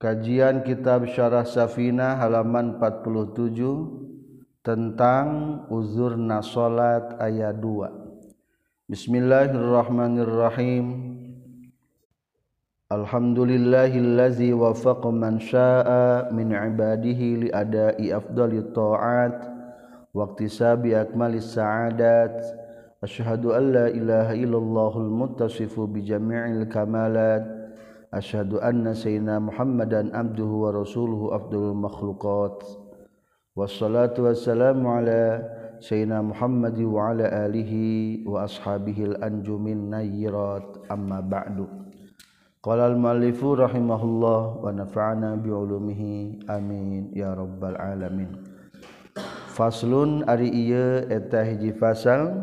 Kajian Kitab Syarah Safina halaman 47 tentang uzur nasolat ayat 2. Bismillahirrahmanirrahim. Alhamdulillahillazi wafaqa man syaa min ibadihi li ada'i afdali ta'at wa iktisabi akmalis sa'adat. Asyhadu an la ilaha illallahul muttasifu bi jami'il kamalat. asyhadu anna sayyidina Muhammadan abduhu wa rasuluhu afdalul makhluqat. Wassalatu wassalamu ala sayyidina Muhammadi wa ala alihi wa ashabihil anjumin nayyirat. Amma ba'du. Qala al muallifu rahimahullah wa nafa'ana bi ulumihi. Amin. Ya rabbal alamin. Faslun ari ieu eta hiji fasal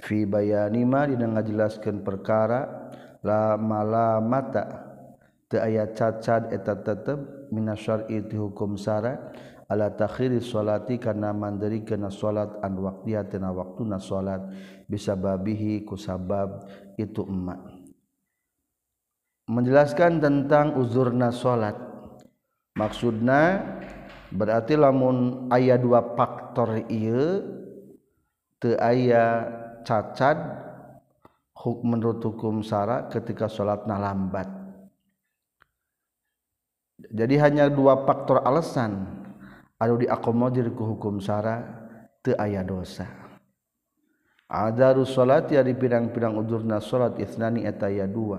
fi bayani ma dina ngajelaskeun perkara la malamata. ayat cacad eta tetep minasar itu hukum sara. Ala takhiri sholati karena mandiri kena sholat an waktiya tina waktu na sholat. Bisa babihi kusabab itu emak. Menjelaskan tentang uzurna sholat. Maksudna berarti lamun ayat dua faktor iya te ayat cacad menurut hukum sara ketika sholatna lambat. jadi hanya dua faktor alasan anu diakomodir ku hukum syara teu aya dosa. Azaru salat ya di pirang-pirang udurna salat isnani eta aya dua.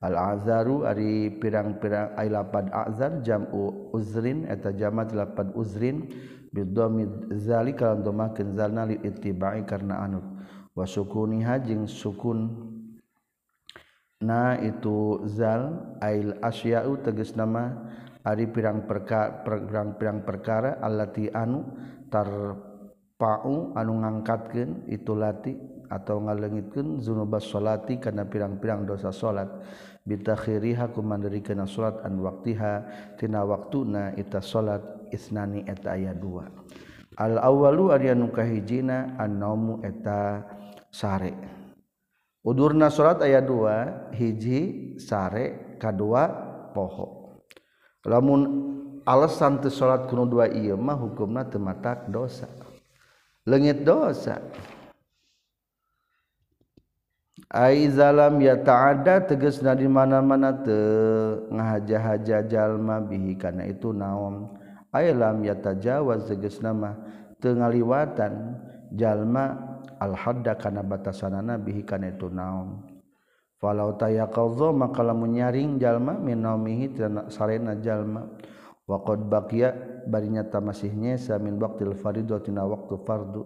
Al azaru ari pirang-pirang ai lapad azar jamu uzrin eta jamat lapad uzrin bidhamid zalika lan domakeun zalna li ittiba'i karena anu wa sukuniha jeung sukun na itu zal ail asya'u tegas nama ari pirang perkara pirang pirang perkara allati anu tarpa'u anu ngangkatkeun itu lati atau ngalengitkeun zunubas salati kana pirang-pirang dosa salat bitakhiriha kumandirikeun salat an waktiha tina waktuna ita salat isnani eta aya dua. Al awwalu ari anu kahijina an naumu eta sare. udurna salat ayat 2 hiji sare kedua poho. Lamun alasan teu salat kuno dua ieu mah hukumna teu matak dosa. Leungit dosa. Ai zalam ya ta'ada tegasna di mana-mana teu ngahaja-haja jalma bihi kana itu naon. Ai lam ya tajawaz tegasna mah teu ngaliwatan jalma al-hadda kana batasanana bihi kana itu naon. Falau tayaqadha maka lamun nyaring jalma min naumihi sarena jalma. Wa qad baqiya bari nyata masih nyesa min waqtil faridatina waqtu fardu.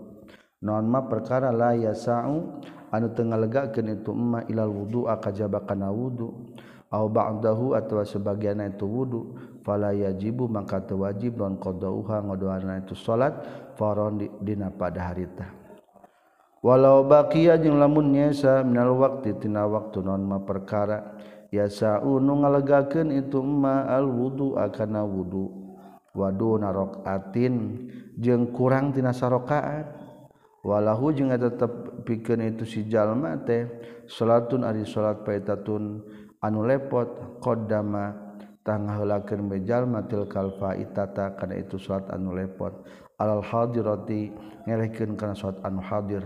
Naon ma perkara la yasau anu teu ngalegakeun itu emma ilal wudu kajaba kana wudu. Au ba'dahu atawa sebagianna itu wudu. Fala yajibu maka teu wajib non qadauha ngodoana itu salat faron dina pada harita walau bakia jeung lamun nyesa minal waktu tina waktu non ma perkara. Yasa unu ngalegakeun itu ma al wudu akana wudu. Wadu narokaatin jeung kurang tina sarokaat. Walahu jeung tetep pikeun itu si jalma teh salatun ari salat paitatun anu lepot qaddama tangahulakeun bejalma tilkal faitata kana itu salat anu lepot. alal hadirati ngelehkeun kana saat anu hadir.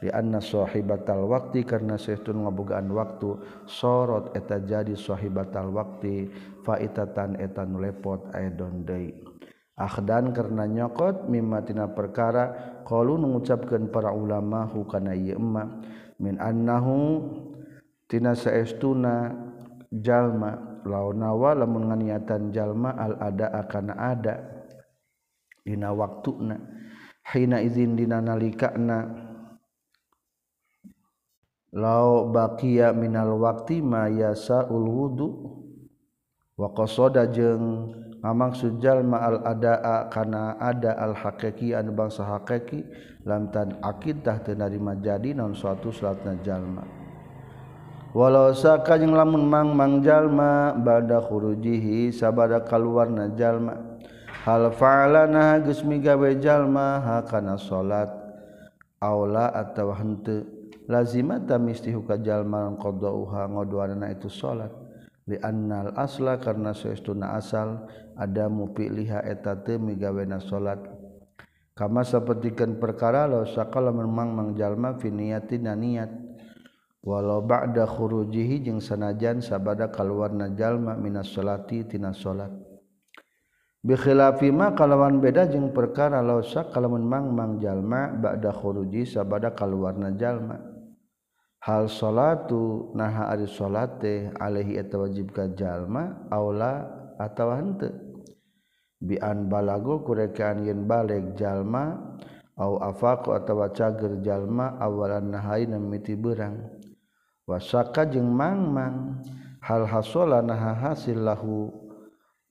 Li anna sahibatal waqti karena saestun ngabogaan waktu sorot eta jadi sahibatal waqti faitatan eta nu lepot aidon deui. Akhdan karena nyokot mimma tina perkara qalu ngucapkeun para ulama hu kana ieu emma min annahu tina saestuna jalma lawan wa lamun nganiatan jalma al ada akan ada. dina waktuna hina izin dina nalikana lao baqiya minal waqti ma yasaul wudu. Wa qasada jeung ngamaksud jalma al adaa kana ada al haqiqi an bangsa haqiqi lam tan akid tah teu narima jadi naon suatu salatna jalma. Walau saka jeung lamun mang mang jalma bada khurujihi sabada kaluarna jalma. hal fa'alana geus migawe jalma hakana salat aula atawa henteu lazimata misti huka jalma qadauha ngodoanana itu salat li annal asla karena saestuna asal. Ada mupiliha eta teu migawena salat kama sapertikeun perkara law sakala memang mangjalma fi niatin niat. Walau ba'da khurujihi jeung sanajan sabada kaluarna jalma minas salati tina salat bikhilafima kalawan beda jeung perkara lausa kalamun mangmang jalma ba'da khuruji sabada kaluarna jalma. Hal salatu naha ari salate alaihi eta wajib ka jalma aula atawa henteu. Bi an balago kurekaan yen balik jalma au afaqu atawa cager jalma awalan nahaina miti beurang. Wasaka jeung mangmang hal hasola naha hasil lahu.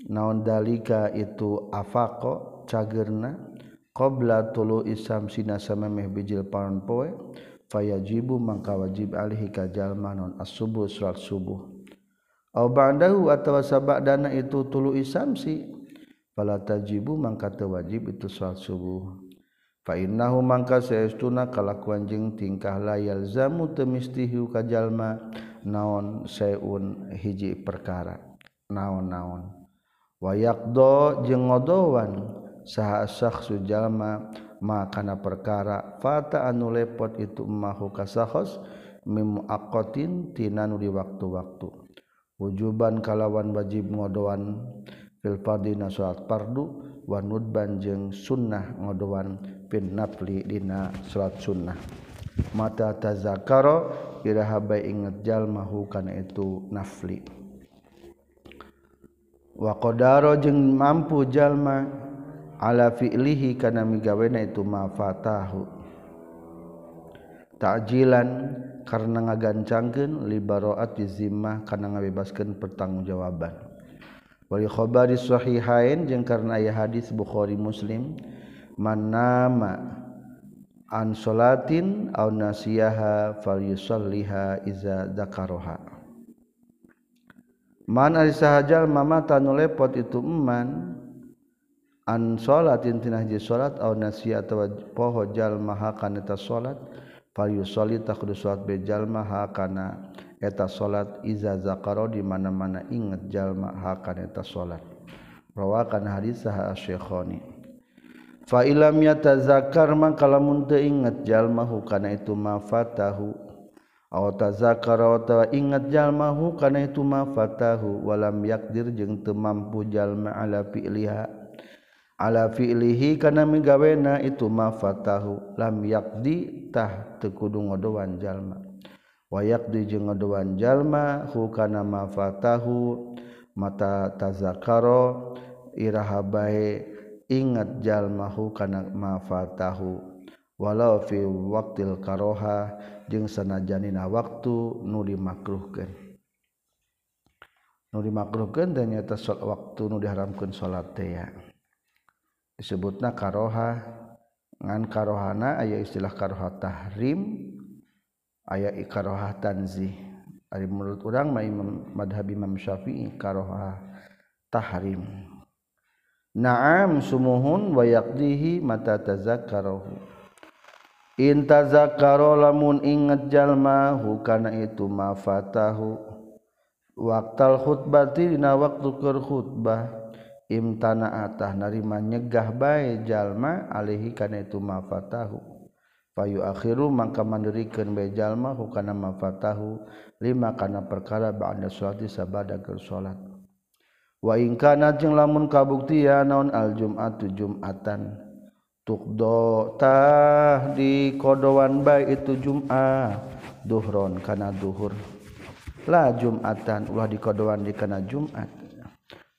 naon dalika itu afaqo cagerna? Qobla tulu isam sina samemeh bijil paon poe fayajibu mangka wajib alihi kajalma non as-subuh salat subuh. Aw ba'dahu atawa sabadana itu tulu isamsi fala tajibu mangka teu wajib itu salat subuh. Fa innahu mangka saestuna kalakuan jeung tingkah la yalzamu teu mistihu kajalma naon saeun hiji perkara. Naon-naon. wayakdo jeung ngodowan. Saha-sah jalma makana perkara. Fata anu lepot itu mahu kasahos mimuakotin tinanu di waktu-waktu. Wujuban kalawan wajib ngodowan. Fil fardina salat fardu wa nudban jeung sunnah ngodowan. Pin nafli dina salat sunnah. Mata tazakaro iraha bae inget jalma hukana itu nafli. waqadaro jeung mampu jalma ala fi'lihi kana migawena itu mafatahu ta'jilan karena ngagancangkeun libaraati zimmah kana ngabebaskeun pertanggungjawaban. Wal khabari sahihain jeung karena aya hadis Bukhari Muslim manama an salatin aw nasiyaha falyusalliha iza dzakaraha. man ari sahajal mamata nu lepot itu eman. An salatin tinaji salat aw nasi atawa poho jalma hakana eta salat fal yusolli salat be jalma hakana eta salat iza zakaro di mana-mana inget jalma hakana eta salat rawakan hadis sah asy-syekhani. Fa ilam yatazakar man kalamun teu inget jalma hukana itu mafatahu tazakarawa ingat jalmahu karena itu mafatahu walam yakdir jeng temampu jalma ala fi'liha. Ala fi'lihi kana migawena itu mafatahu lam yakdi tah tekudu jalma wa yakdi jeng ngodowan jalma hukana mafatahu mata tazakaro iraha bae ingat jalmahu kana mafatahu walau fi waktil karoha jeung sanajanina waktu nu dimakruhkeun. Nu dimakruhkeun dan nyata salat waktu nu diharamkeun salat teh ya. Disebutna karoha. Ngan karohana aya istilah karoha tahrim aya karoha tanzih. Ari menurut urang mah imam madhab Imam Syafi'i karoha tahrim. Naam sumuhun wa yaqdihi mata tazakkaruhu intazakaro lamun inget jalma hukana itu mafatahu waktal khutbati dina waktu keur khutbah. Imtana atah narima nyegah bae jalma alihi kana itu mafatahu payu akhiru mangka mandirikeun bae jalma hukana mafatahu lima kana perkara ba'da sholati sabada keur salat wa in kana jeung lamun kabuktian naon al jum'atu jum'atan. tukdotah di kodowan baik itu Jum'ah duhron karena duhur. Lah Jumatan ulah di kodowan di karena Jumat.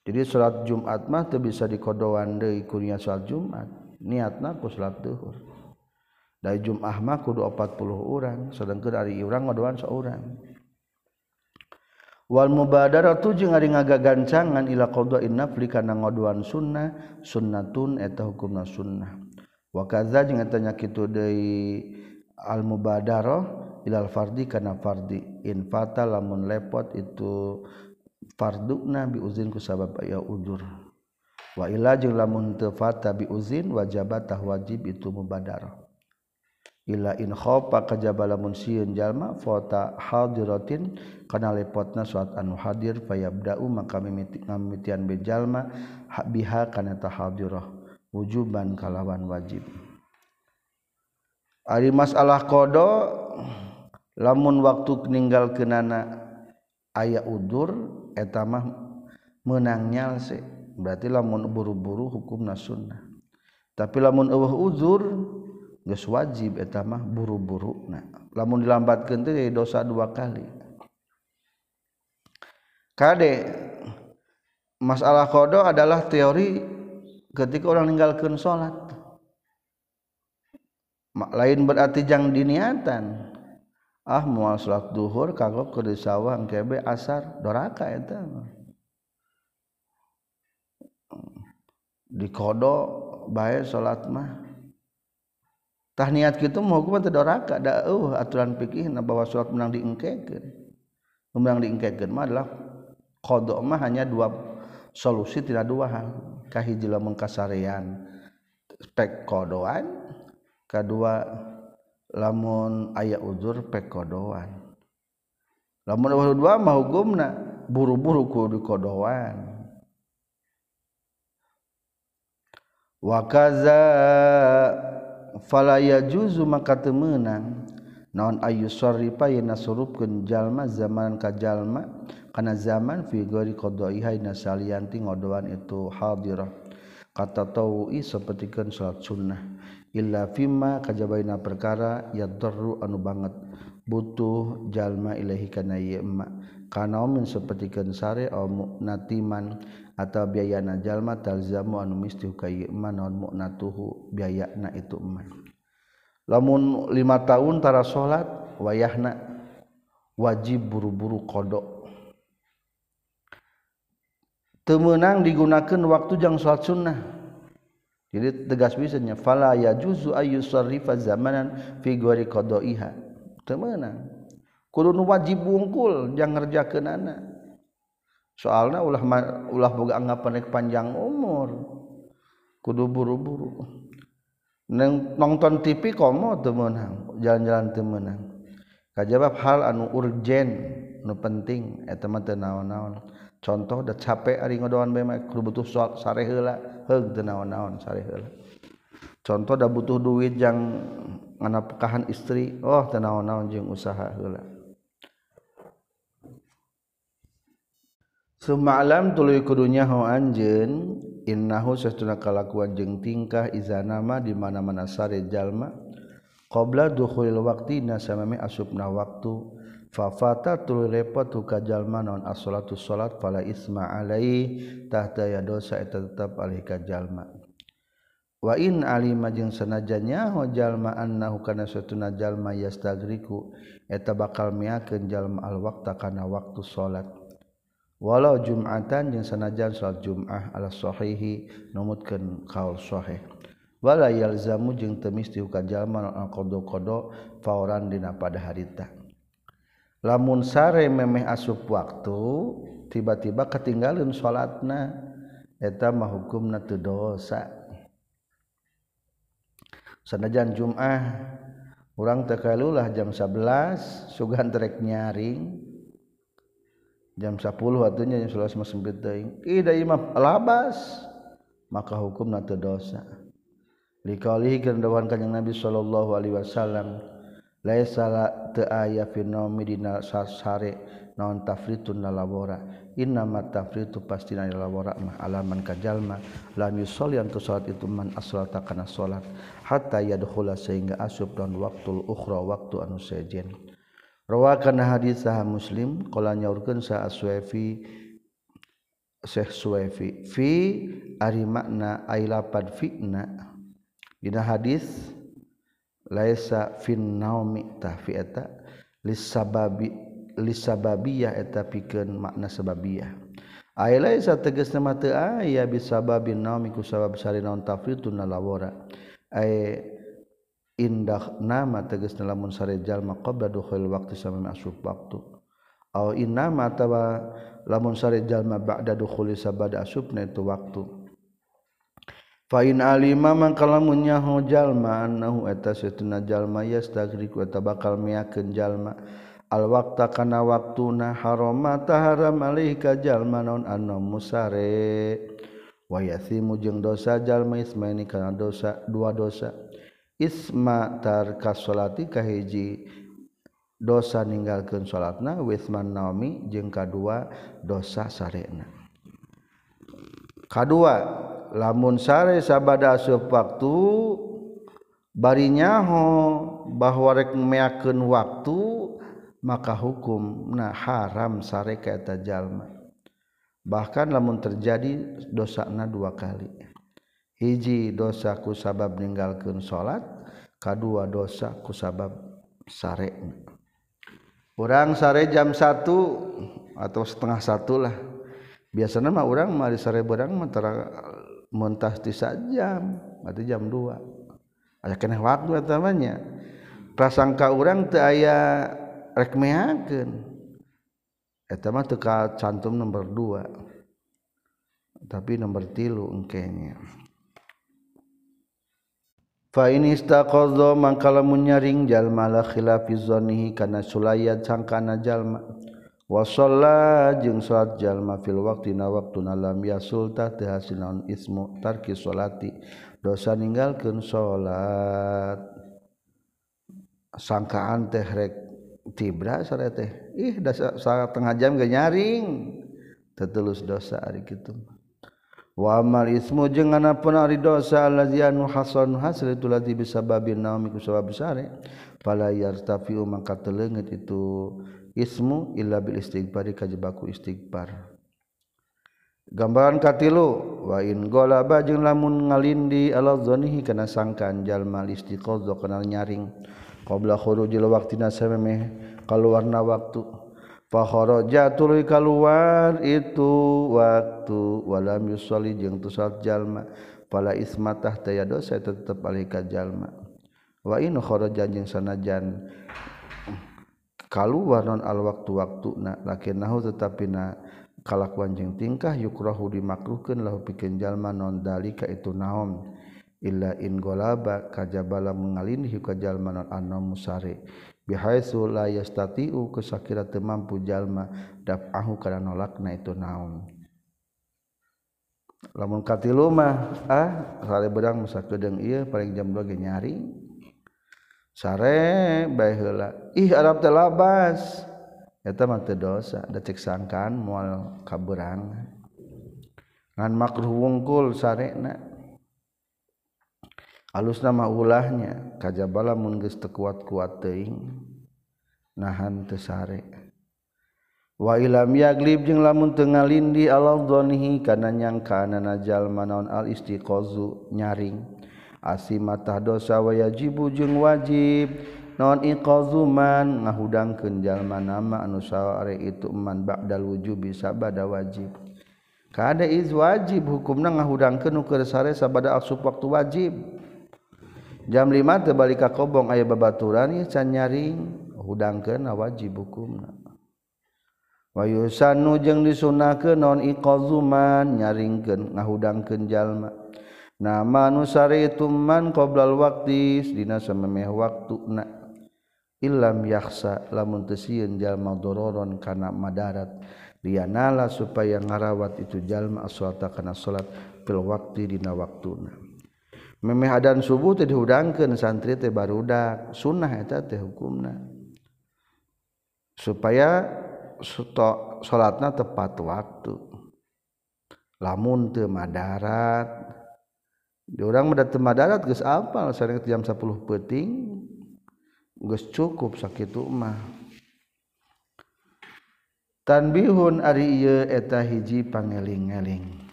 Jadi salat Jumat mah tuh bisa di kodowan deh kunya salat Jumat. Niatna ku salat duhur. Dari Jum'ah mah kudu 40 orang sedangkan dari orang kodowan seorang Wal mubadaratu jeung ari ngagagancangan ila qada'in nafli kana ngodoan sunnah sunnatun eta hukumna sunnah. wakaza jeung tanya kitu deui al mubadaroh ilal fardi kana fardi in fata lamun lepot itu fardukna bi uzin ku sabab aya uzur wa ila jeung lamun teu fata bi uzin wajabatah wajib itu mubadaroh ila in khofa kajaba lamun sieun jalma fata hadiratin kana lepotna suat anu hadir fayabda'u maka mimiti ngamitian bejalma biha kana tahadirah wujuban kalawan wajib. Ari masalah kodo lamun waktu meninggal kenana ayaah udur etamah menangnya nyalse berarti lamun buru-buru hukum sunnah. Tapi lamun uh uzur ges wajib etamah buru-buru nah lamun dilambat kente dosa dua kali. Kade masalah kodo adalah teori ketika orang meninggalkan salat lain berarti jang diniatan. Ah mual sholat duhur kagok ke sawang kebe asar doraka eta. Dikodo bayar sholat mah. Tah niat mau mah hukum teh doraka dauh aturan fikih na bahwa salat menang diengkekeun menang diengkekeun mah adalah kodok mah hanya dua solusi tidak dua hal kahijila mengkasarean pek kodoan kedua lamun aya uzur pek kodoan. Lamun dua mau gumna buru-buru kudu kodoan. Wakaza falaya juzu maka temenang non ayu sorry payena surupkeun jalma zaman ka jalma. Kana zaman fi ghairi qada'iha nasalianti ngodoan itu hadirah. Kata tawi sapertikeun salat sunnah. Illa fima kajabaina perkara yadurru anu banget. Butuh jalma ilahi kana ieu emma. Kana min sapertikeun sare au natiman atau biaya najallma talzamu anu misti kayman non muknatuhu biaya na itu eman lamun lima tahun tara salat wayahna wajib buru-buru kodok temenang digunakan waktu jang salat sunnah. Jadi tegas bisanya fala ya juzu ayyusarrifa zamanan fi ghairi qada'iha. Temenang kudu wajib bungkul jang ngerjakeun anak. Soalnya ulah ulah boga anggapan rek panjang umur. Kudu buru-buru. Nonton TV komo temenang jalan-jalan temenang kajabab hal anu urgen anu penting eta mah teu naon-naon. contoh da capek ari ngodoan bae mah kudu butuh sare heula. Heug teu naon-naon sare heula. Contoh da butuh duit yang nganapkahan istri oh teu naon-naon jeung usaha heula. Semalam tuluy kudunya ho anjeun innahu sesuna kalakuan jeung tingkah izanama di mana-mana sare jalma qabla dukhulil waqti nasamami asupna waktu. fafata tuluy repot hukajallma non as-salatu salat fala isma alaihi tahta ya dosa eta tetap alih kajalma wa in alima jeung sanajanya hojalma annahu kana satuna jalma yastagriku eta bakal miakeun jalma al waqta kana waktu salat. Walau jumatan jeung sanajan salat jum'ah ala sahihi numutkeun kaul sahih. Wala yalzamu jeung temis dihukan jalma al qada qada fauran dina pada harita. lamun sare memeh asup waktu tiba-tiba ketinggalan salatna eta mah hukumna teu dosa. Sanajan Jumat teu kalulah jam 11 sugan trek nyaring. Jam 10 atunya jam 11 masih sempit teuing. Ida imam labas. Maka hukumna teu dosa. Dikalihi kendawan kanjeng Nabi sallallahu alaihi wasallam. lay salah te aya finomi dina sare naon tafritun lalabora inna ma tafritu pasti na lalabora mah alaman kajalma lam yusolli antu salat itu man as-salata kana salat. Hatta yadkhula sehingga asub dan waktu ukhra waktu anu sejen. Rawakan hadis sah muslim qala nyaurkeun sa aswafi Syekh Suwaifi fi ari makna ai lapad fi'na dina hadis laisa fin naumi tahfi eta lisababi lisababiyah eta pikeun makna sababiyah. Ay laisa tegasna mah teu aya bisababin naumi ku sabab sari naon tafritun lawara ay indah nama tegasna lamun sare jalma qabla dukhul waqti sama masuk waktu aw inna ma tawa lamun sare jalma ba'da dukhuli sabada asubna itu waktu Fain alima mangkala munyaho jalma annahu eta satuna jalma yastagriq wa bakal miakeun jalma. Al waqta kana waktuna harama taharam alaih ka jalma anna musare. Wa yathimu jeung dosa jalma ismaini kana dosa dua dosa. Isma tarka salati kahiji dosa ninggalkeun salatna wisman naomi jeung kadua dosa sarena. Kadua lamun sare sabada asup waktu barinyaho bahwa rek meyakeun waktu maka hukum nah haram sare ka eta jalma. Bahkan lamun terjadi dosana dua kali. Hiji dosaku sabab ninggalkeun salat kadua dosa ku sabab sare. Urang sare jam 1 atau setengah satu lah. Biasanya mah orang mari sare berang mah mentah tisa jam berarti jam 2 aya keneh waktu tamanya prasangka urang teu aya rek meakeun eta mah teu cantum nomor 2 tapi nomor 3 engkenya Fa in istaqadha man kalamun nyaring jalma la khilafi dhannihi kana sulayat sangkana jalma. wasalla jeung salat jalma fil waktina waktuna lam yasulta teu hasil naon ismu tarki salati. Dosa ninggalkeun salat. Sangkaan teh rek tibra sare teh. Ih da tengah jam ge nyaring. Tetulus dosa ari kitu wa amal ismu jeung anapun ari dosa allazi anu hasan hasil itu lazi bisababin naumi ku sabab sare pala yartafiu maka teleungit itu. ismu illa bil istighfari kajebaku istighfar. Gambaran katilu wa in golaba jeung lamun ngalindi ala dzanihi kana sangkan jalma istiqadha kana nyaring. Qabla khurujil waqtina samemeh kaluarna waktu. Fa kharaja tuluy kaluar itu waktu. Walam yusolli jeung tusat jalma. Pala ismatah taya dosa tetep alika jalma. Wa in kharaja jeung sanajan. kaluar non al waktu-waktu na lakin nahu tetapi na kalakuan jeung tingkah yukrahu dimakruhkeun lahu pikeun jalma non dalika itu naon. Illa in golaba kajabala mengalin ka jalma non anom musari bihaitsu la yastati'u kusakira teu mampu jalma daf'ahu kana nolakna itu naon. Lamun katilu mah ah sare bedang musa kedeung ieu paling jam 2 ge nyaring sare bae heula. Ih arab teh labas. Eta mah teu dosa da cek sangkaan moal kaberang ngan makruh wungkul sarena alus nama ulahnya kajabala mun geus teu kuat-kuat teuing nahan teu sare. Wa ilam yaglib jeung lamun teu ngalindi aladzonihi kana nyangkaanana jalma naon al istiqazu nyaring. asimatah dosa wayajibu jeung wajib. Non iqazuman ngahudangkeun jalma nama anu sare itu man ba'dal wujubi sabada wajib. Kada iz wajib hukumna ngahudangkeun nu keur sare sabada asup waktu wajib. Jam 5 teu balik ka kobong aya babaturan ieu can nyaring hudangkeun wajib hukumna. Wayusanu jeung disunahkeun non iqazuman nyaringkeun ngahudangkeun jalma nama nusari ituman qoblal waktu Di semeh waktu Ilam yaksa lamuntesiun jalmadororon kana Madarat. Dia nala supaya ngarawat itu jalma aswata karena salat pil waktu dina waktu na. Memehadan subuh teh dihudangkeun santri teh barudak sunnah eta teh hukumna. Supaya salatna tepat waktu. Lamun teu madarat di orang meda tema geus apal sareng jam 10 peuting geus cukup sakitu mah. Tanbihun ari ieu eta hiji pangeling-eling.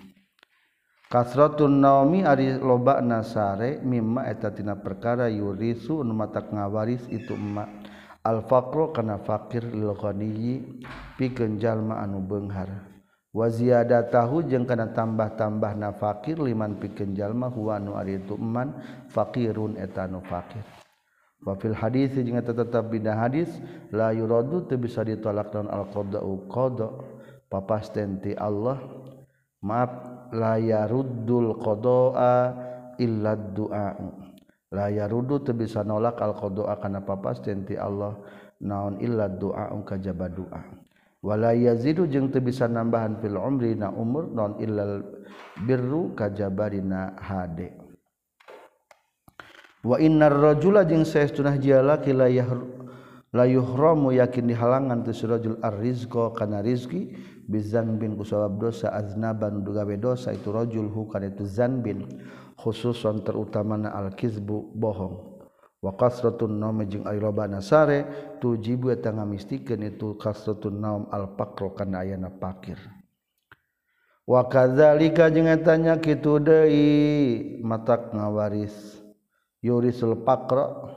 Kasratun naumi ari loba nasare mimma eta tina perkara yurisu nu matak ngawaris itu emak al faqru kana fakir lil ghaniyyi pikeun jalma anu beunghar waziada tahu jeung kana tambah-tambah na fakir liman pikeun jalma huwa nu ari itu man fakirun eta nu fakir wa fil hadis jeung eta tetep bina hadis la yuradu teu bisa ditolak naon al qada'u qada papasten ti Allah maaf la yaruddul qada'a illa du'a. La yarudu teu bisa nolak al qada'a kana papasten ti Allah naon illa du'a kajaba du'a. walayazidu jeung teu bisa nambahan fil umri na umur non illal birru kajabarina hade. Wa innar rajula jeung saestuna jiala kilayah la yuhramu yakin dihalangan tu surajul arrizqa kana rizki bizanbin kusabab dosa aznaban gawe dosa itu rajul hu kana itu zanbin khususon terutamana al kizbu bohong. wa kasratun naum jeung ari loba nasare tujibu eta ngamistikeun itu kasratun naum al pakro kana ayana pakir. Wa kadzalika jeung eta nya kitu deui matak ngawaris yurisul pakro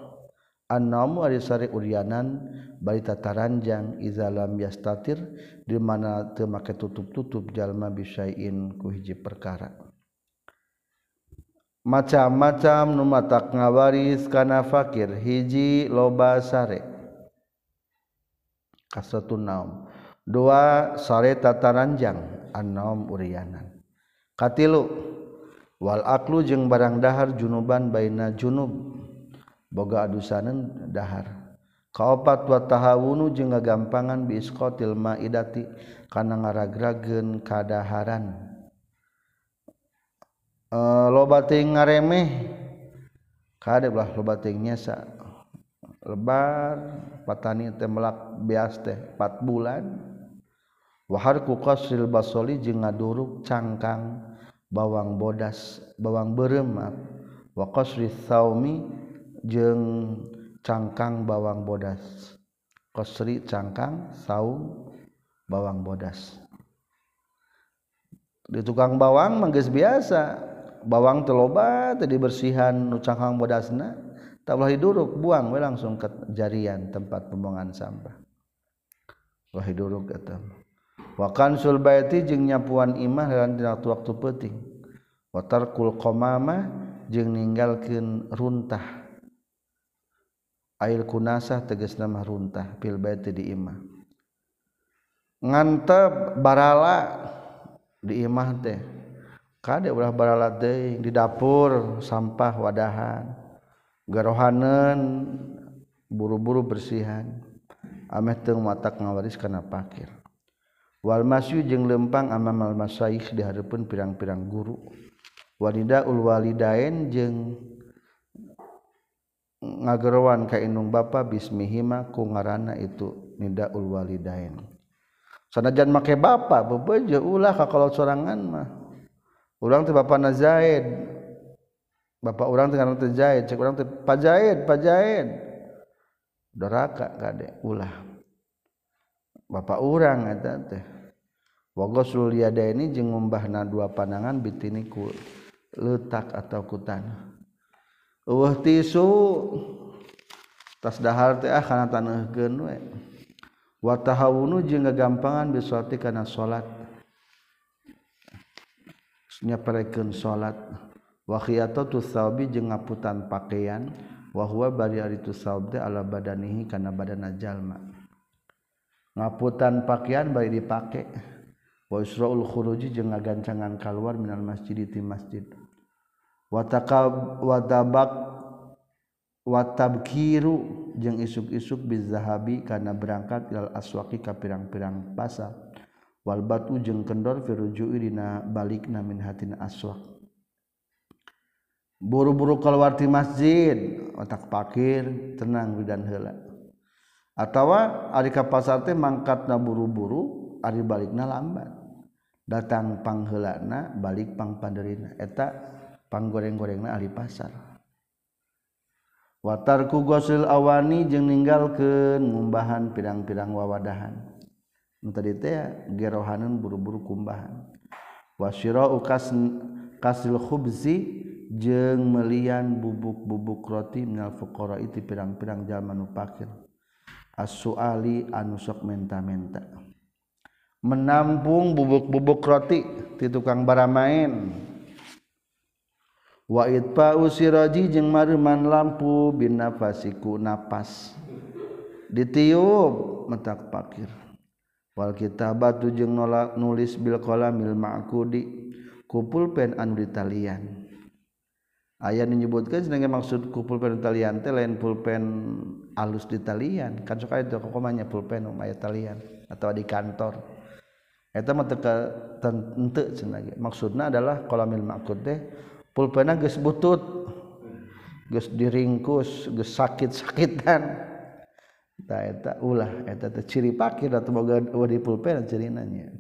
annaum ari sare urianan bari tataranjang iza lam yastatir di mana teu make tutup-tutup jalma bisain ku hiji perkara. macam-macam numatak ngawaris kana fakir hiji loba sare. Kasatu naum. Dua sare tataranjang annaum urianan. Katilu wal aklu jeung barang dahar junuban baina junub. Boga adusanan dahar. Kaopat wa tahawunu jeung ngagampangan bi isqatil maidati kana ngaragrageun kadaharan. Eh, lobating ngaremeh kadeblah lobating nyesa. Lebar patani teh melak bias teh 4 bulan. Wahar ku qasril basoli jeung ngaduruk cangkang bawang bodas bawang beureum wa qasri saumi jeung cangkang bawang bodas. Qasri cangkang saum bawang bodas. Di tukang bawang manggis biasa. bawang teloba tadi bersihan nucangkang bodasna tak boleh duruk buang we langsung ke jarian tempat pembuangan sampah. Boleh duruk eta. Wa kansul baiti jeung nyapuan imah dalam dina waktu penting wa tarkul qamama jeung ninggalkeun runtah. Air kunasah tegas nama runtah fil baiti di imah. Ngantep barala di imah teh. kade ulah barala deui di dapur sampah wadahan. Garohanen buru-buru bersihan. Ameh teu matak ngawaris kana pakir. Wal masyu jeung lempang amamal masaih di hareupeun pirang-pirang guru. Walidaul walidain jeung ngagerowan ka indung bapa bismihima ku ngaranna itu nidaul walidain. Sanajan make bapa bebeje ulah ka kalau sorangan mah. urang teh bapa Zaid. Bapak urang teh karena teh Zaid. Cek urang teh Pak Zaid Pak Zaid. Doraka kade ulah bapak urang eta teh wagosul yadaini jeung ngumbahna dua panangan bitini ku letak atau ku tanah. Eueuh tisu. Tas dahar teh ah kana taneuhkeun we wa tahawunu jeung gagampangan biswati kana salat nyaparekeun salat. Wa khiyatatu jeung ngaputan pakaian. Wa huwa bari aritu thawb ala badanihi kana badana jalma. Ngaputan pakaian bari dipake. Wa israul khuruji jeung ngagancangan kaluar minal masjid ti masjid. Wa taqab wa wa tabkiru jeung isuk-isuk bizahabi kana berangkat ilal aswaqi ka pirang-pirang pasar. wal batu jeung kendor firujui dina balikna min hatina aswak buru-buru keluar ti masjid otak pakir tenang dan heula. Atawa ari ka pasar teh mangkatna buru-buru ari balikna lambat. Datang pangheulana balik pang panderina. Eta panggoreng-gorengna ahli pasar. Watarku gosil awani jeung ninggalkeun ngumbahan pirang-pirang wawadahan. Tadi gerohanan buru-buru kumbahan. Wasiro ukas kasil khubzi jeng melian bubuk-bubuk roti minal fuqara itu pirang-pirang zaman upakir as-suali anu sok menta-menta. Menampung bubuk-bubuk roti di tukang baramain Wait pa siroji jeung mariman lampu bin nafasiku napas. Ditiup metak pakir wal kitabatu jeung nolak nulis bil qalamil ma'kudi. Kupul pen anu ditalian aya menyebutkan cenah maksud kupul pen talian teh lain pulpen alus di talian. Kan sok itu kokomanya pulpen umaya talian atau di kantor. Eta mah teu cenah. Maksudna adalah qalamil ma'qud teh pulpenna geus butut geus diringkus geus sakit-sakitan. eta ulah eta teh ciri pakir atau boga di pulpen cirinanya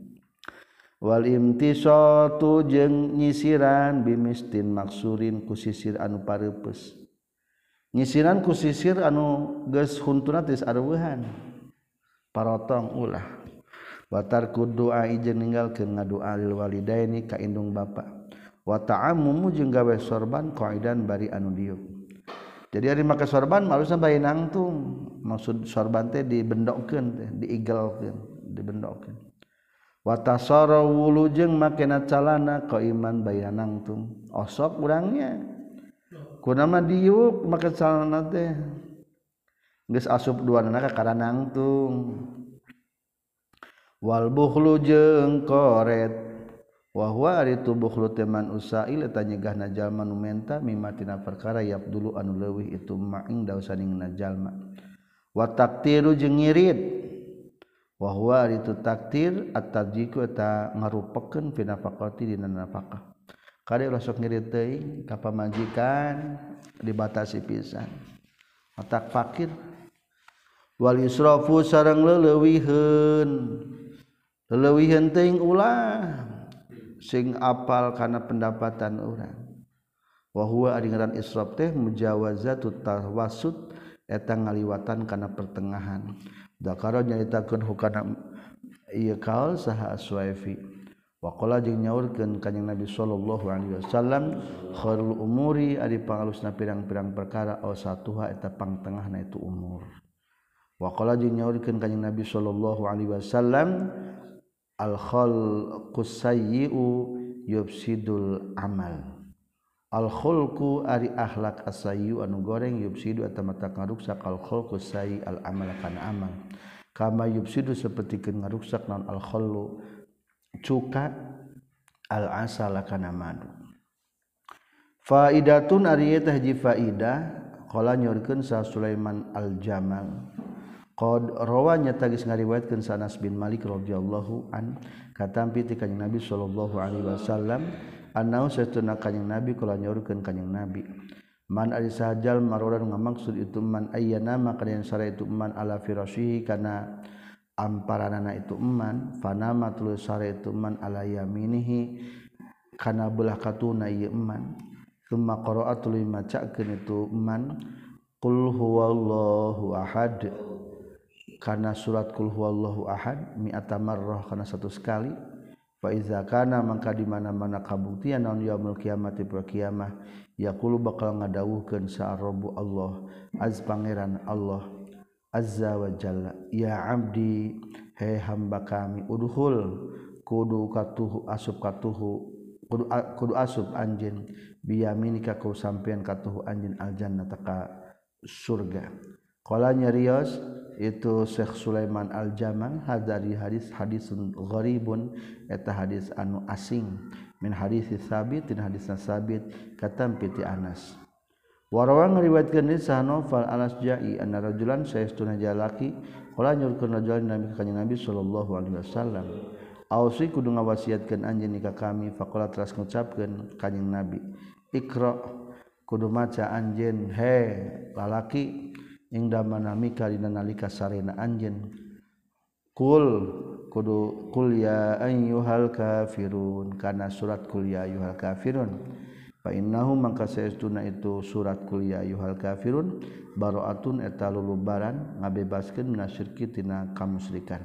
wal imtisatu jeung nyisiran bimistin maksurin ku sisir anu pareupeus nyisiran ku sisir anu geus huntuna teh areuhan parotong ulah. Watar doa ijen ninggal ninggalkeun ngadoa lil walidaini ka indung bapa. Wa ta'ammumu jeung gawe sorban qaidan bari anu diuk jadi hari maka sorban malusnya bayi nangtung maksud sorban teh dibendokkan teh diigalkan dibendokkan watasoro wulu jeng makena calana kau iman bayi nangtung osok kurangnya kunama diuk maka calana teh. Geus asup dua nana karena nangtung wal buhlu jeung koret. wahwa ari tubuhlu teman usail eta nyegah najalma nu menta mimatina perkara yap dulu anu leuwih itu maing dausaning najalma wa taktiru jeung ngirit. Wahwa ari tu taktir at-tajiku eta ngarupekeun fi nafaqati dina nafaqah. Kade ulah sok ngirit teuing ka pamajikan dibatasi pisan. Otak fakir. Wal yusrafu sareng leulewiheun leulewiheun teuing ulah. sing apal karena pendapatan orang. Wahwa aringaran israf teh mujawazatu tawasud eta ngaliwatan karena pertengahan. Dakaro nyaritakeun hukana ieu kaul saha aswaifi waqala jeung nyaurkeun kanjing nabi sallallahu alaihi wasallam khairul umuri ari pangalusna pirang-pirang perkara ausatuha eta pangtengahna itu umur. Waqala jeung nyaurkeun kanjing nabi sallallahu alaihi wasallam alqu yubsidul amal. Alkhulku ari akhlak asayu anu goreng yubsidu atau mata ngaruksak alkhulku sayi al amal kana amal. Kama yubsidu seperti ngaruksak non alkhulu cuka al asal kana madu. Faidatun ari eta hiji faidah qala nyorkeun sa Sulaiman al Jamal Qad rawanya tagis ngariwayatkeun Sanas bin Malik radhiyallahu an katampi ti kanjing Nabi sallallahu alaihi wasallam annau satuna kanjing Nabi kula nyorkeun kanjing Nabi. Man ari sahajal maroran ngamaksud itu man ayyana maka yang sara itu man ala firasyihi kana amparanana itu man fanama tuluy sara itu man ala yaminihi kana belah katuna ieu man. Thumma qara'atul macakeun itu man qul huwallahu ahad. Karena suratkulhuallahu Ahad miatamar karena satu sekali. Faizakana maka di mana-mana kabuktian naon yaumul kiamati per kiamah yaqulu bakal ngadawuhkeun sa'arabu Allah az pangeran Allah azza wa jalla. Ya abdi he hamba kami udhul kudu katuhu asup katuhu kudu, kudu asup anjeun biyaminika kau sampean katuhu anjeun aljanna taka surga. Qala nyarios itu Syekh Sulaiman Al-Jamal hadari hadis hadisun gharibun eta hadis anu asing. Min hadis sabit tin hadisna sabit katampi ti Anas. Warawa ngariwayatkeun ni Sanofal Anas Ja'i anna rajulan saestuna jalaki qala nyurkeun rajulan Nabi ka Nabi sallallahu alaihi wasallam. Ausi kudu ngawasiatkeun anjeun ka kami faqala teras ngucapkeun kanjeng Nabi Iqra kudu maca anjeun he lalaki. ingda manami karina nalika sarena anjen kul kudu kul ya ayyuhal kafirun. Kana surat kul ya ayyuhal kafirun. Fa innahu mangka saestuna itu surat kul ya ayyuhal kafirun. Baroatun eta lulubaran ngabebaskeun minasyirki tina kamusyrikan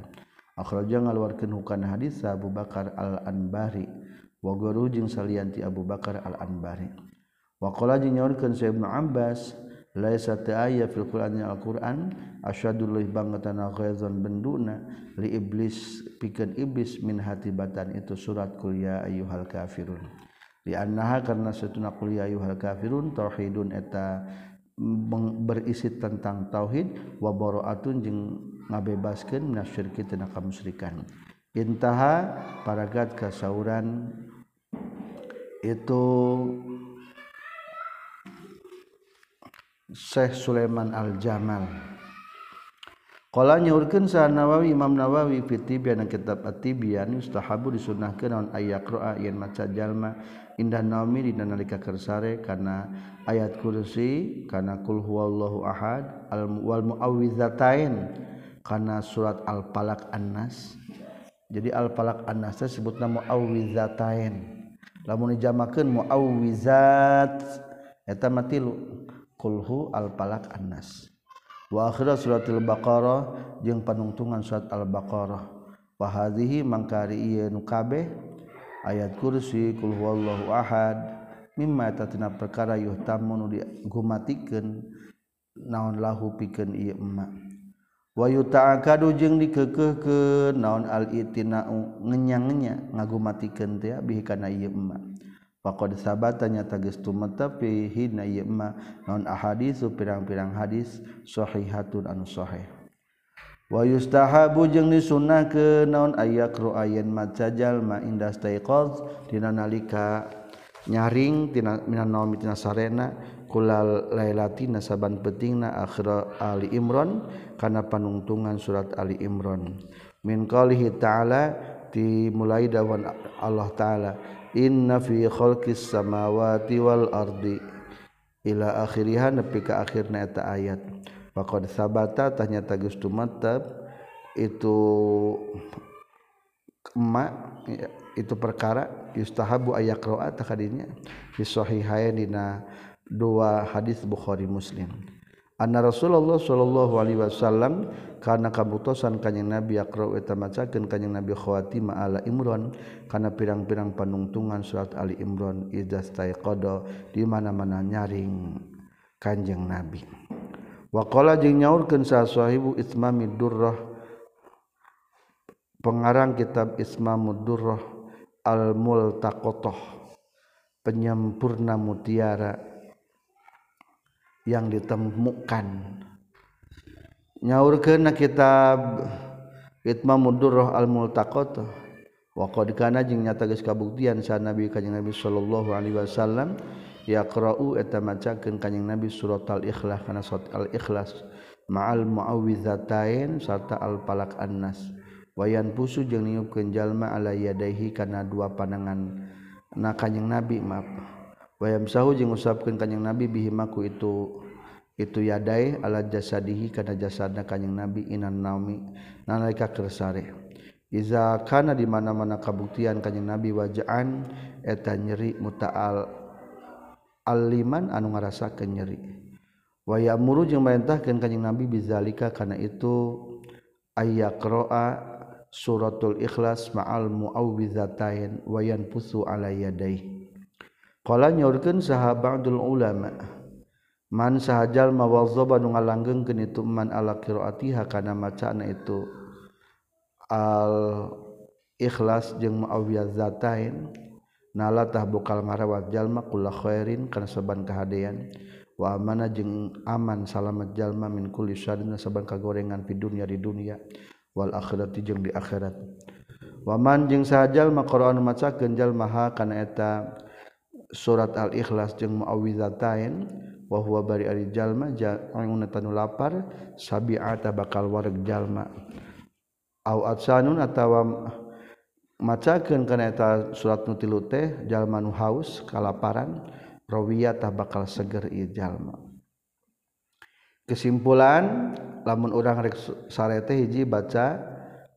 akhraja ngaluarkeun hukana hadis Abu Bakar Al-Anbari. Wa guru jeung salianti Abu Bakar Al-Anbari. Wa qala jeung nyaurkeun Ibnu Abbas laisa aya fil Qur'annya Al-Qur'an asyadul bangetan ghaizan benduna li iblis pikeun iblis min hatibatan itu surat kul ya ayyuhal kafirun. Li annaha karna satuna kul ya ayyuhal kafirun tauhidun eta berisi tentang tauhid wa bara'atun jeung ngabebaskeun minasyirki tina kamusyrikan intaha paragat kasauran itu Syekh Sulaiman Al-Jamal. Qala urkeun sa Nawawi Imam Nawawi fi Tibyan kitab At-Tibyan yustahabu disunnahkeun naon ayaqra yen maca jalma. Indah naumi dina nalika kersare kana ayat kursi kana kul huwallahu ahad al wal muawwidzatain kana surat Al-Falaq An-Nas. Jadi Al-Falaq An-Nas disebutna muawwidzatain lamun dijamakeun muawwizat eta matilu kulhu al-palak annas. Wa akhirah suratil baqarah jeung panungtungan surat al-baqarah. Wa hadhihi mangkari ieu nu kabeh ayat kursi kul huwallahu ahad mimma tatina perkara yuhtamu nu digumatikeun naon lahu pikeun ieu emma. Wa yuta'akadu jeung dikekehkeun naon al-itina ngenya-ngenya ngagumatikeun teh bihi kana ieu emma. Pakod sabatanya tagis tumetepi hina yema non ahadisu? Pirang-pirang hadis sahihatun anu sahih. Wa yustahabu jeung disunnahkeun naon ayakru ayen maca jalma inda staiqaz dina nalika nyaring tina minan dina tina sarena kulal lailatina saban pentingna akhir Ali Imran kana panungtungan surat Ali Imran. Min qalihi ta'ala dimulai dawan Allah ta'ala inna fi kholqis samawati wal ardi. Ila akhiriha nepi ka akhirna eta ayat. Faqad sabata tanya tagus tumatab itu emak itu perkara yustahabu ayak roa tak hadinya fi sahihain dina dua hadis Bukhari Muslim. anna Rasulullah sallallahu alaihi wasallam kana kabutosan kanjing Nabi yaqra eta macakeun kanjing Nabi khawatima ala Imran kana pirang-pirang panungtungan surat Ali Imran idzas taiqada di mana-mana nyaring kanjing Nabi. Waqala jeung nyaurkeun sa sahibu itmamid durrah pengarang kitab Ismamud Durrah al-Multaqathah penyempurna mutiara yang ditemukan. Nyaurkeun kitab Itma Mudurrah Al-Multaqatah wa qad kana jeung nyata geus kabuktian sa Nabi kanjing Nabi sallallahu alaihi wasallam yaqra'u eta macakeun kanjing Nabi surat Al-Ikhlas kana surat Al-Ikhlas ma'al muawwidzatain serta al-falaq annas. Wayan pusu jeung niupkeun jalma ala yadaihi kana dua panangan na kanjing Nabi maaf. wayam sahu jeung usapkeun kanjing nabi bihimaku itu itu yadai ala jasadihi kana jasadna kanjing nabi inan naumi nalika kersare iza kana di mana-mana kabuktian kanjing nabi wajaan eta nyeri mutaal aliman anu ngarasakeun nyeri. Waya muru jeung marintahkeun kanjing nabi bizalika kana itu ayyaqra'a suratul ikhlas ma'al muawwizatain wayan pusu ala yadaihi Kala nyaurkeun saha ba'dul ulama. Man sahajal mawazzaba nu ngalanggeng itu man ala qiraatiha kana macaana itu al ikhlas jeung ma'awiyazatain nala tah bokal ngarawat jalma kula khairin kana saban kahadean wa amana jeung aman salamet jalma min kulli syarrin saban kagorengan di dunya di dunia wal akhirati jeung di akhirat wa man jeung sahajal maqra'an macakeun jalma ha kana eta surat al-ikhlas jeung muawwidzatain wa huwa bari ari jalma ja'una tanu lapar sabi'ata bakal wareg jalma. Au atsanun atawa macakeun kana eta surat nu tilu teh jalma nu haus kalaparan rawiyatah bakal seger ieu jalma. Kesimpulan lamun urang rek sarete hiji baca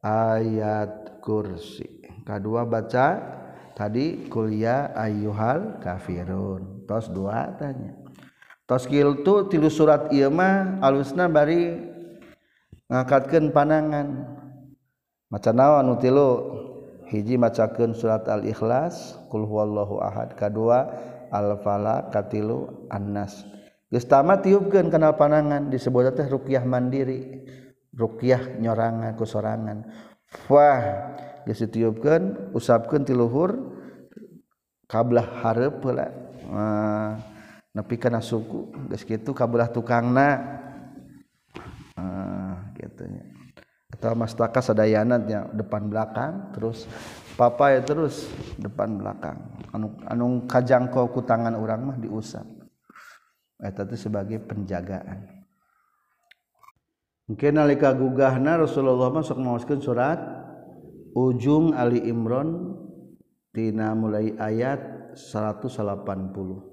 ayat kursi. Kedua baca tadi kuliah ayyuhal kafirun. Tos dua tanya. Tos kiltu tilu surat ieu mah alusna bari ngangkatkeun panangan maca naon nu tilu? Hiji macakeun surat al-ikhlas kul huwallahu ahad. Kadua al-falaq katilu annas. Geus tamat tiupkeun kana panangan disebut teh ruqyah mandiri ruqyah nyorangan ku sorangan wah geus ditiupkeun usapkeun ti luhur kabelah hareup heula. Uh, nepi kana suku geus kitu kabelah tukangna. Uh, gitu nya. Atau mastaka sadayana depan belakang terus papai terus depan belakang. Anu anu kajangkau ku tangan urang mah diusap. Eta teh sebagai penjagaan. Mungkin nalika gugahna Rasulullah masuk mauskeun surat ujung Ali Imran tina mulai ayat 180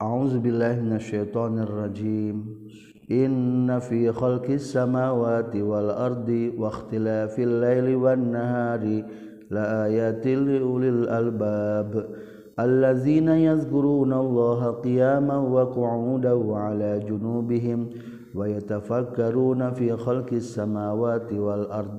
A'udzubillahi minasyaitonir rajim Inna fi khalqis samawati wal ardi wa ikhtilafil laili wan nahari la ayatil liulil albab allazina yazkuruna allaha qiyaman wa qu'udan wa ala junubihim ويتفكرون في خلق السماوات والأرض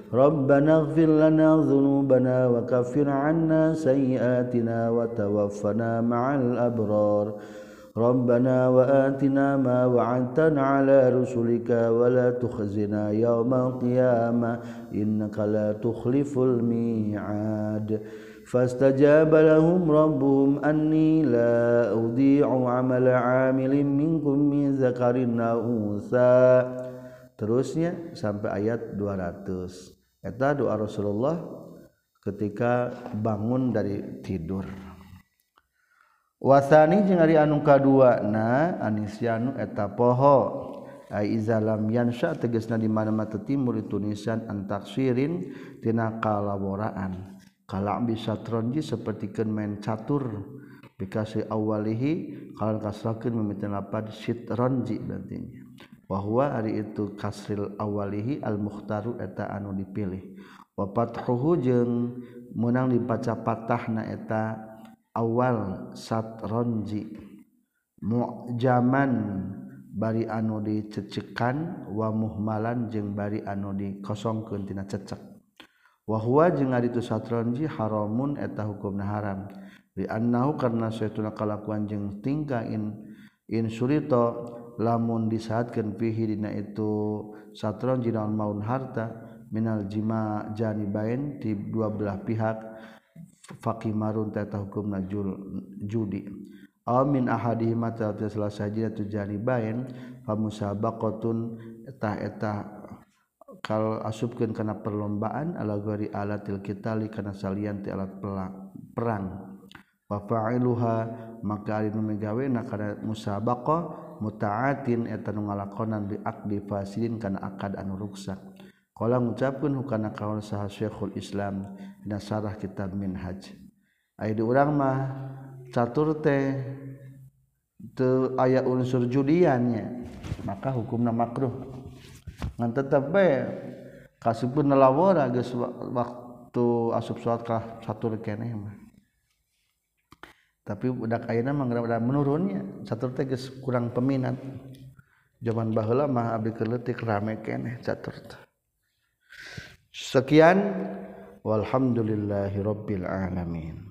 ربنا اغفر لنا ذنوبنا وكفر عنا سيئاتنا وتوفنا مع الأبرار ربنا وآتنا ما وعدتنا على رسلك ولا تخزنا يوم القيامة إنك لا تخلف الميعاد فاستجاب لهم ربهم أني لا أضيع عمل عامل منكم من ذكر أو أنثى terusnya sampai ayat 200 Eta doa Rasulullah ketika bangun dari tidur. Wasani jeung ari anu kaduana anisyanu eta poho. Ai izalam yansha tegasna di mana-mana timur tunisan antaksirin tina kalaboraan. Kala bisa tronji sapertikeun main catur bikasi awalihi kalau kasrakeun mimiti lapad sitronji berarti. wahwa ari itu kasril awalihi al mukhtaru eta anu dipilih. Wa fathuhu jeung meunang dibaca patahna eta awal satronji mu'jaman bari anu dicecekan wa muhmalan jeung bari anu dikosongkeun tina cecek. Wa huwa jeung ari itu satronji haramun eta hukumna haram. Li annahu karna saytuna kalakuan jeung tingkain in surito lamun disaatkan pihidina itu satron jinaon maun harta minal jima janibain di dua belah pihak fakimarun tata hukum najul judi. Aw min ahadihima tata salah saja tu janibain famusabaqatun eta eta kal asupkeun kana perlombaan ala gori alatil kitali kana salian ti alat perang. Wa fa'iluha maka ari nu megawe na kana musabaqah mutaatin eta nu ngalakonan biakdi fasidin kana akad anu ruksak. Qala ngucapkeun hukana kaul saha Syekhul Islam dina sarah kitab Minhaj. Aya di urang mah catur teh teu aya unsur judiannya maka hukumna makruh. Ngan tetep bae kasupun nelawara geus waktu asup salat ka catur keneh mah. tapi udah kaina menggerak menurunnya. Catur teh kurang peminat. Zaman baheula mah abdi keletik rame keneh catur sekian walhamdulillahirabbil alamin.